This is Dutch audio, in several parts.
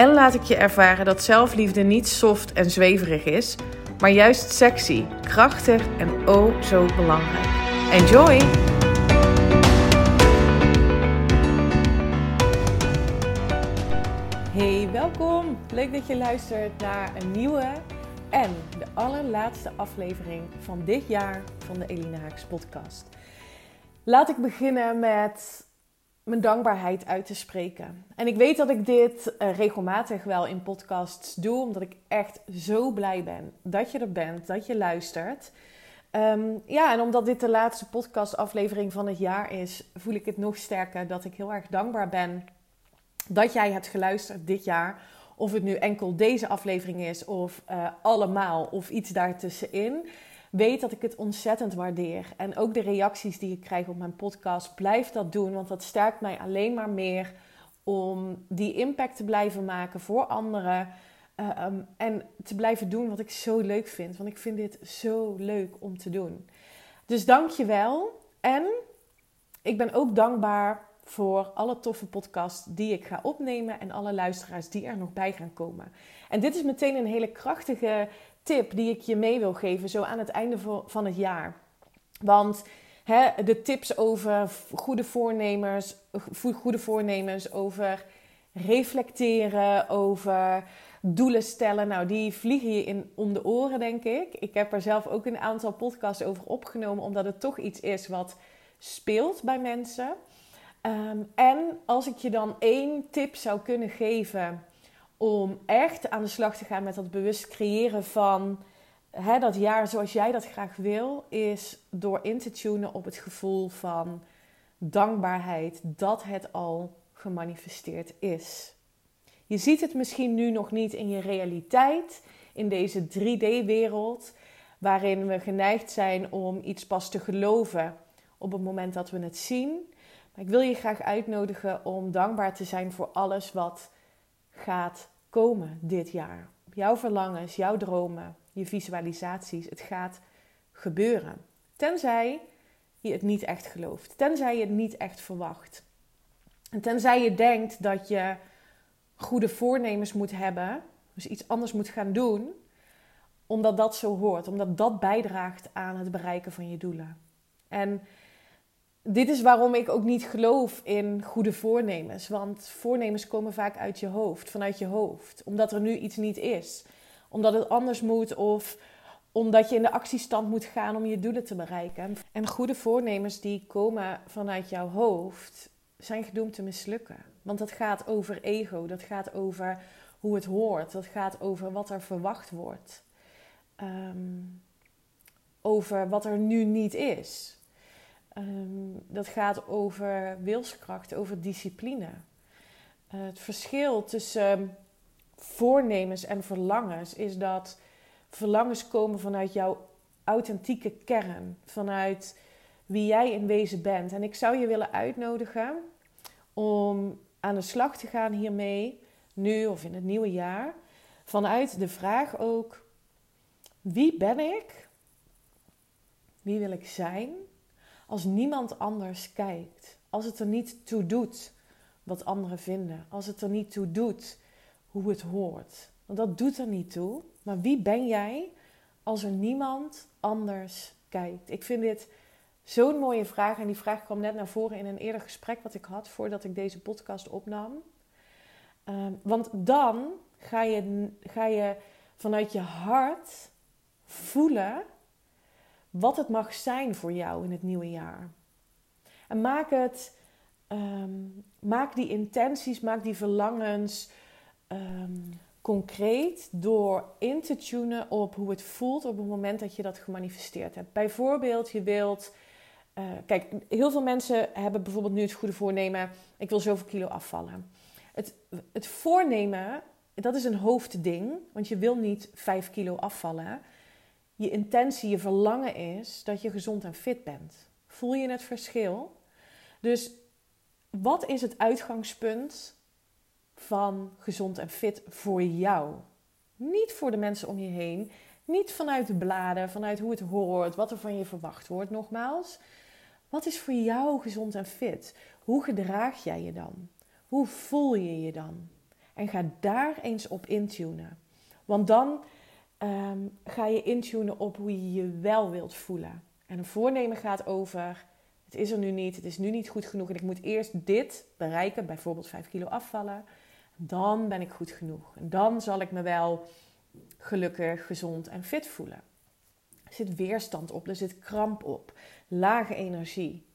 en laat ik je ervaren dat zelfliefde niet soft en zweverig is, maar juist sexy, krachtig en oh zo belangrijk. Enjoy! Hey, welkom! Leuk dat je luistert naar een nieuwe en de allerlaatste aflevering van dit jaar van de Elina Haaks podcast. Laat ik beginnen met mijn dankbaarheid uit te spreken. En ik weet dat ik dit uh, regelmatig wel in podcasts doe, omdat ik echt zo blij ben dat je er bent, dat je luistert. Um, ja, en omdat dit de laatste podcastaflevering van het jaar is, voel ik het nog sterker dat ik heel erg dankbaar ben dat jij hebt geluisterd dit jaar. Of het nu enkel deze aflevering is, of uh, allemaal, of iets daartussenin. Weet dat ik het ontzettend waardeer. En ook de reacties die ik krijg op mijn podcast, blijf dat doen. Want dat sterkt mij alleen maar meer om die impact te blijven maken voor anderen. Uh, um, en te blijven doen wat ik zo leuk vind. Want ik vind dit zo leuk om te doen. Dus dank je wel. En ik ben ook dankbaar voor alle toffe podcasts die ik ga opnemen en alle luisteraars die er nog bij gaan komen. En dit is meteen een hele krachtige tip die ik je mee wil geven, zo aan het einde van het jaar. Want hè, de tips over goede voornemens, goede voornemens, over reflecteren, over doelen stellen, nou die vliegen je in, om de oren, denk ik. Ik heb er zelf ook een aantal podcasts over opgenomen, omdat het toch iets is wat speelt bij mensen. Um, en als ik je dan één tip zou kunnen geven om echt aan de slag te gaan met dat bewust creëren van hè, dat jaar zoals jij dat graag wil, is door in te tunen op het gevoel van dankbaarheid dat het al gemanifesteerd is. Je ziet het misschien nu nog niet in je realiteit, in deze 3D-wereld, waarin we geneigd zijn om iets pas te geloven op het moment dat we het zien. Maar ik wil je graag uitnodigen om dankbaar te zijn voor alles wat gaat komen dit jaar. Jouw verlangens, jouw dromen, je visualisaties. Het gaat gebeuren. Tenzij je het niet echt gelooft. Tenzij je het niet echt verwacht. En tenzij je denkt dat je goede voornemens moet hebben, dus iets anders moet gaan doen, omdat dat zo hoort, omdat dat bijdraagt aan het bereiken van je doelen. En dit is waarom ik ook niet geloof in goede voornemens. Want voornemens komen vaak uit je hoofd, vanuit je hoofd. Omdat er nu iets niet is. Omdat het anders moet of omdat je in de actiestand moet gaan om je doelen te bereiken. En goede voornemens die komen vanuit jouw hoofd zijn gedoemd te mislukken. Want dat gaat over ego, dat gaat over hoe het hoort, dat gaat over wat er verwacht wordt. Um, over wat er nu niet is. Um, dat gaat over wilskracht, over discipline. Uh, het verschil tussen voornemens en verlangens is dat verlangens komen vanuit jouw authentieke kern, vanuit wie jij in wezen bent. En ik zou je willen uitnodigen om aan de slag te gaan hiermee, nu of in het nieuwe jaar, vanuit de vraag ook: wie ben ik? Wie wil ik zijn? Als niemand anders kijkt. Als het er niet toe doet wat anderen vinden. Als het er niet toe doet hoe het hoort. Want dat doet er niet toe. Maar wie ben jij als er niemand anders kijkt? Ik vind dit zo'n mooie vraag. En die vraag kwam net naar voren in een eerder gesprek wat ik had voordat ik deze podcast opnam. Um, want dan ga je, ga je vanuit je hart voelen wat het mag zijn voor jou in het nieuwe jaar. En maak het, um, maak die intenties, maak die verlangens um, concreet door in te tunen op hoe het voelt op het moment dat je dat gemanifesteerd hebt. Bijvoorbeeld, je wilt. Uh, kijk, heel veel mensen hebben bijvoorbeeld nu het goede voornemen: ik wil zoveel kilo afvallen. Het, het voornemen dat is een hoofdding, want je wil niet 5 kilo afvallen. Je intentie, je verlangen is dat je gezond en fit bent. Voel je het verschil? Dus wat is het uitgangspunt van gezond en fit voor jou? Niet voor de mensen om je heen. Niet vanuit de bladen, vanuit hoe het hoort, wat er van je verwacht wordt, nogmaals. Wat is voor jou gezond en fit? Hoe gedraag jij je dan? Hoe voel je je dan? En ga daar eens op intunen. Want dan ehm, ga je intunen op hoe je je wel wilt voelen. En een voornemen gaat over: het is er nu niet, het is nu niet goed genoeg en ik moet eerst dit bereiken, bijvoorbeeld 5 kilo afvallen. Dan ben ik goed genoeg. En dan zal ik me wel gelukkig, gezond en fit voelen. Er zit weerstand op, er zit kramp op, lage energie.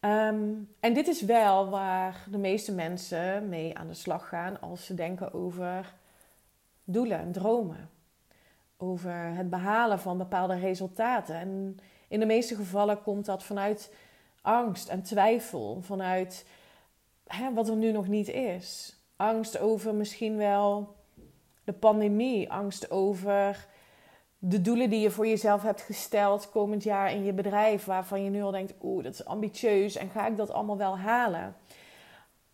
Ehm, en dit is wel waar de meeste mensen mee aan de slag gaan als ze denken over doelen en dromen. Over het behalen van bepaalde resultaten. En in de meeste gevallen komt dat vanuit angst en twijfel, vanuit hè, wat er nu nog niet is. Angst over misschien wel de pandemie, angst over de doelen die je voor jezelf hebt gesteld komend jaar in je bedrijf, waarvan je nu al denkt, oeh, dat is ambitieus en ga ik dat allemaal wel halen?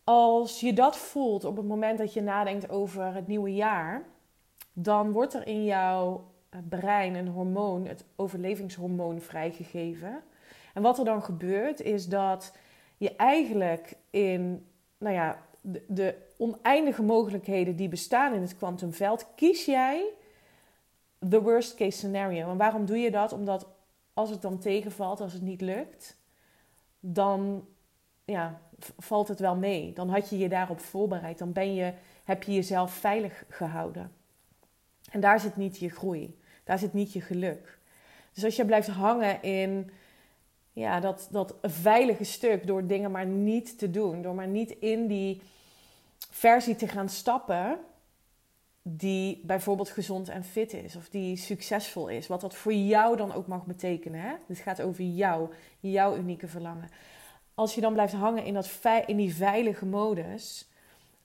Als je dat voelt op het moment dat je nadenkt over het nieuwe jaar, dan wordt er in jouw brein een hormoon, het overlevingshormoon, vrijgegeven. En wat er dan gebeurt, is dat je eigenlijk in nou ja, de, de oneindige mogelijkheden die bestaan in het kwantumveld, kies jij the worst case scenario. En waarom doe je dat? Omdat als het dan tegenvalt, als het niet lukt, dan ja, valt het wel mee. Dan had je je daarop voorbereid. Dan ben je, heb je jezelf veilig gehouden. En daar zit niet je groei. Daar zit niet je geluk. Dus als je blijft hangen in ja, dat, dat veilige stuk door dingen maar niet te doen, door maar niet in die versie te gaan stappen die bijvoorbeeld gezond en fit is of die succesvol is. Wat dat voor jou dan ook mag betekenen. Hè? Het gaat over jou, jouw unieke verlangen. Als je dan blijft hangen in, dat, in die veilige modus,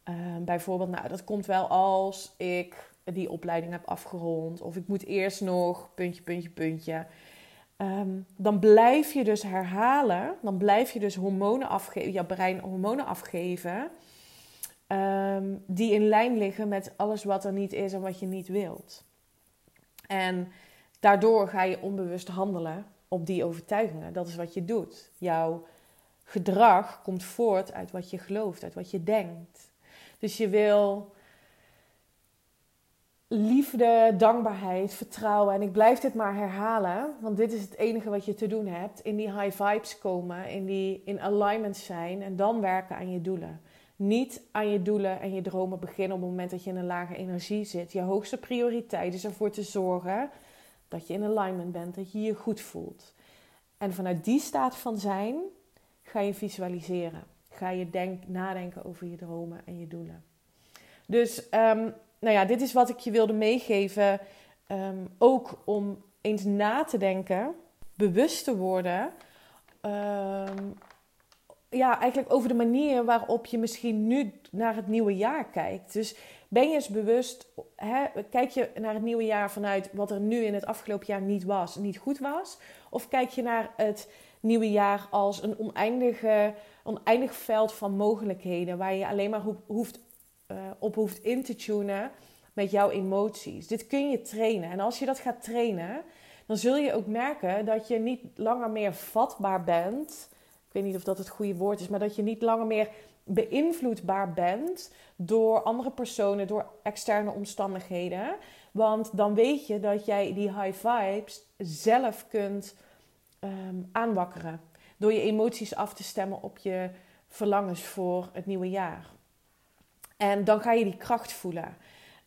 uh, bijvoorbeeld, nou, dat komt wel als ik die opleiding heb afgerond of ik moet eerst nog puntje, puntje, puntje. Ehm, dan blijf je dus herhalen, dan blijf je dus hormonen afgeven, je brein hormonen afgeven Ehm, die in lijn liggen met alles wat er niet is en wat je niet wilt. En daardoor ga je onbewust handelen op die overtuigingen. Dat is wat je doet. Jouw gedrag komt voort uit wat je gelooft, uit wat je denkt. Dus je wil liefde, dankbaarheid, vertrouwen. En ik blijf dit maar herhalen, want dit is het enige wat je te doen hebt. In die high vibes komen, in, die, in alignment zijn en dan werken aan je doelen niet aan je doelen en je dromen beginnen op het moment dat je in een lage energie zit. Je hoogste prioriteit is ervoor te zorgen dat je in alignment bent, dat je je goed voelt. En vanuit die staat van zijn ga je visualiseren. Ga je denk, nadenken over je dromen en je doelen. Dus um, nou ja, dit is wat ik je wilde meegeven. Ehm, ook om eens na te denken, bewust te worden. Um, ja, eigenlijk over de manier waarop je misschien nu naar het nieuwe jaar kijkt. Dus ben je eens bewust, hè, kijk je naar het nieuwe jaar vanuit wat er nu in het afgelopen jaar niet was, niet goed was? Of kijk je naar het nieuwe jaar als een oneindige, oneindig veld van mogelijkheden waar je alleen maar hoeft, uh, op hoeft in te tunen met jouw emoties? Dit kun je trainen. En als je dat gaat trainen, dan zul je ook merken dat je niet langer meer vatbaar bent ik weet niet of dat het goede woord is, maar dat je niet langer meer beïnvloedbaar bent door andere personen, door externe omstandigheden. Want dan weet je dat jij die high vibes zelf kunt um, aanwakkeren. Door je emoties af te stemmen op je verlangens voor het nieuwe jaar. En dan ga je die kracht voelen.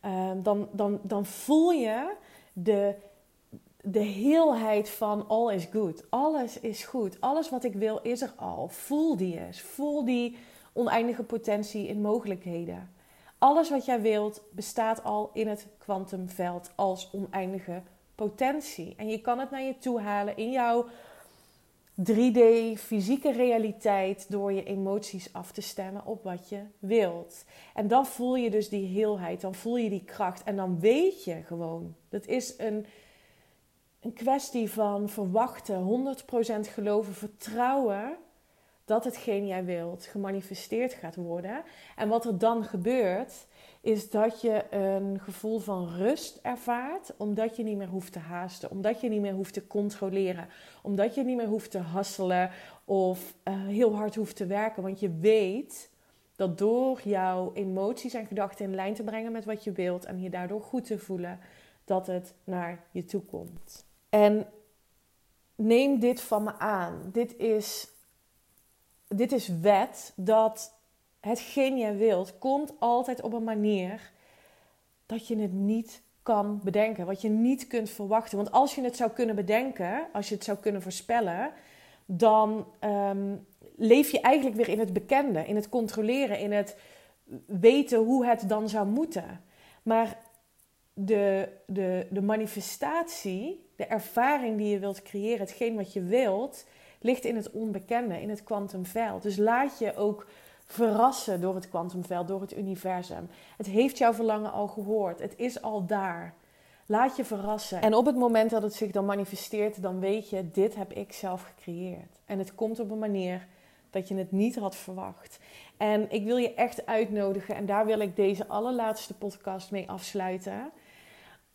Um, dan, dan, dan voel je de de heelheid van all is good. Alles is goed. Alles wat ik wil is er al. Voel die eens. Voel die oneindige potentie in mogelijkheden. Alles wat jij wilt bestaat al in het kwantumveld als oneindige potentie. En je kan het naar je toe halen in jouw 3D fysieke realiteit door je emoties af te stemmen op wat je wilt. En dan voel je dus die heelheid, dan voel je die kracht en dan weet je gewoon. Dat is een, een kwestie van verwachten, 100% geloven, vertrouwen dat hetgeen jij wilt gemanifesteerd gaat worden. En wat er dan gebeurt, is dat je een gevoel van rust ervaart, omdat je niet meer hoeft te haasten, omdat je niet meer hoeft te controleren, omdat je niet meer hoeft te hasselen of uh, heel hard hoeft te werken. Want je weet dat door jouw emoties en gedachten in lijn te brengen met wat je wilt en je daardoor goed te voelen, dat het naar je toe komt. En neem dit van me aan. Dit is, dit is wet dat hetgeen jij wilt, komt altijd op een manier dat je het niet kan bedenken. Wat je niet kunt verwachten. Want als je het zou kunnen bedenken, als je het zou kunnen voorspellen, dan ehm, leef je eigenlijk weer in het bekende, in het controleren, in het weten hoe het dan zou moeten. Maar de, de, de manifestatie, de ervaring die je wilt creëren, hetgeen wat je wilt, ligt in het onbekende, in het kwantumveld. Dus laat je ook verrassen door het kwantumveld, door het universum. Het heeft jouw verlangen al gehoord. Het is al daar. Laat je verrassen. En op het moment dat het zich dan manifesteert, dan weet je, dit heb ik zelf gecreëerd. En het komt op een manier dat je het niet had verwacht. En ik wil je echt uitnodigen, en daar wil ik deze allerlaatste podcast mee afsluiten.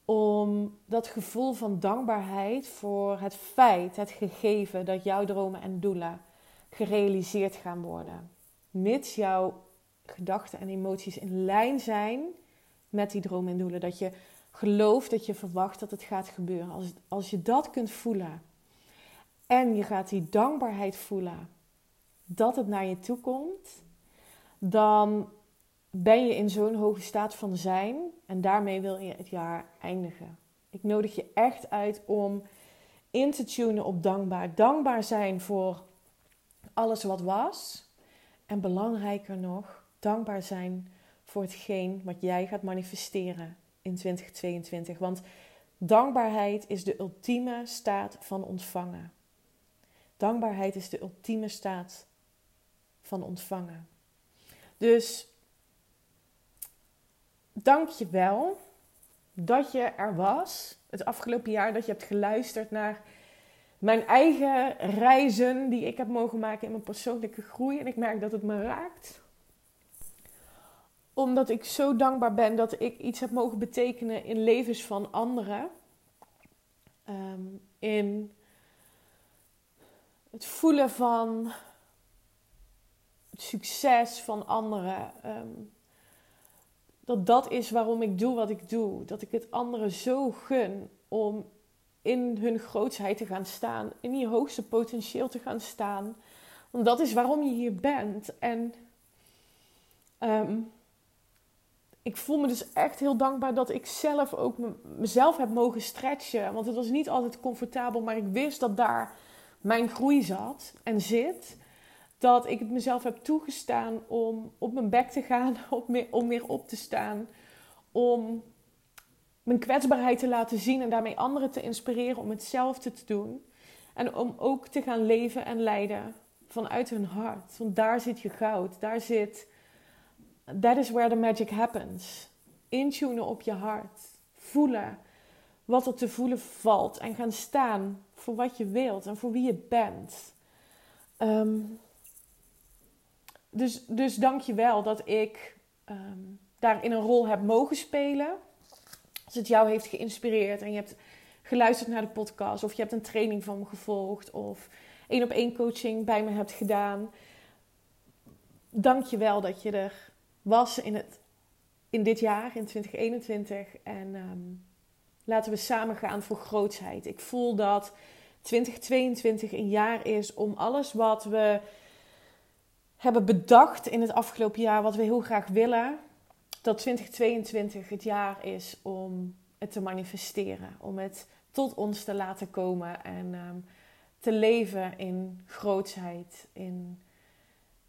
Om dat gevoel van dankbaarheid voor het feit, het gegeven dat jouw dromen en doelen gerealiseerd gaan worden mits jouw gedachten en emoties in lijn zijn met die dromen en doelen. Dat je gelooft, dat je verwacht dat het gaat gebeuren. Als, als je dat kunt voelen en je gaat die dankbaarheid voelen dat het naar je toe komt, dan ben je in zo'n hoge staat van zijn en daarmee wil je het jaar eindigen. Ik nodig je echt uit om in te tunen op dankbaar. Dankbaar zijn voor alles wat was. En belangrijker nog, dankbaar zijn voor hetgeen wat jij gaat manifesteren in 2022. Want dankbaarheid is de ultieme staat van ontvangen. Dankbaarheid is de ultieme staat van ontvangen. Dus dank je wel dat je er was het afgelopen jaar, dat je hebt geluisterd naar mijn eigen reizen die ik heb mogen maken in mijn persoonlijke groei. En ik merk dat het me raakt. Omdat ik zo dankbaar ben dat ik iets heb mogen betekenen in levens van anderen. Ehm, in het voelen van het succes van anderen. Ehm, dat dat is waarom ik doe wat ik doe. Dat ik het anderen zo gun om in hun grootsheid te gaan staan, in je hoogste potentieel te gaan staan. Want dat is waarom je hier bent. En ehm, ik voel me dus echt heel dankbaar dat ik zelf ook mezelf heb mogen stretchen. Want het was niet altijd comfortabel, maar ik wist dat daar mijn groei zat en zit. Dat ik het mezelf heb toegestaan om op mijn bek te gaan, om meer op te staan. Om mijn kwetsbaarheid te laten zien en daarmee anderen te inspireren om hetzelfde te doen. En om ook te gaan leven en leiden vanuit hun hart. Want daar zit je goud. Daar zit. That is where the magic happens. Intunen op je hart. Voelen wat er te voelen valt. En gaan staan voor wat je wilt en voor wie je bent. Ehm, dus, dus dank je wel dat ik um, daarin een rol heb mogen spelen. Als het jou heeft geïnspireerd en je hebt geluisterd naar de podcast, of je hebt een training van me gevolgd, of één op één coaching bij me hebt gedaan. Dank je wel dat je er was in, het, in dit jaar, in 2021. En ehm, laten we samen gaan voor grootsheid. Ik voel dat 2022 een jaar is om alles wat we hebben bedacht in het afgelopen jaar, wat we heel graag willen, dat 2022 het jaar is om het te manifesteren. Om het tot ons te laten komen en ehm, te leven in grootsheid, in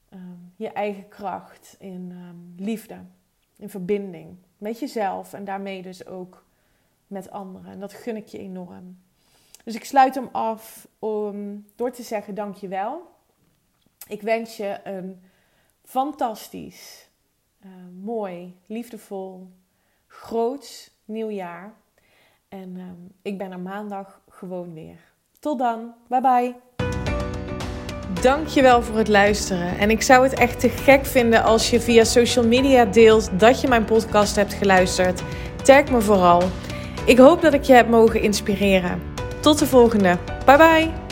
ehm, je eigen kracht, in ehm, liefde, in verbinding met jezelf en daarmee dus ook met anderen. En dat gun ik je enorm. Dus ik sluit hem af om, door te zeggen dankjewel. Ik wens je een fantastisch, uh, mooi, liefdevol, groots nieuwjaar. En uh, ik ben er maandag gewoon weer. Tot dan. Bye bye. Dankjewel voor het luisteren. En ik zou het echt te gek vinden als je via social media deelt dat je mijn podcast hebt geluisterd. Tag me vooral. Ik hoop dat ik je heb mogen inspireren. Tot de volgende. Bye bye.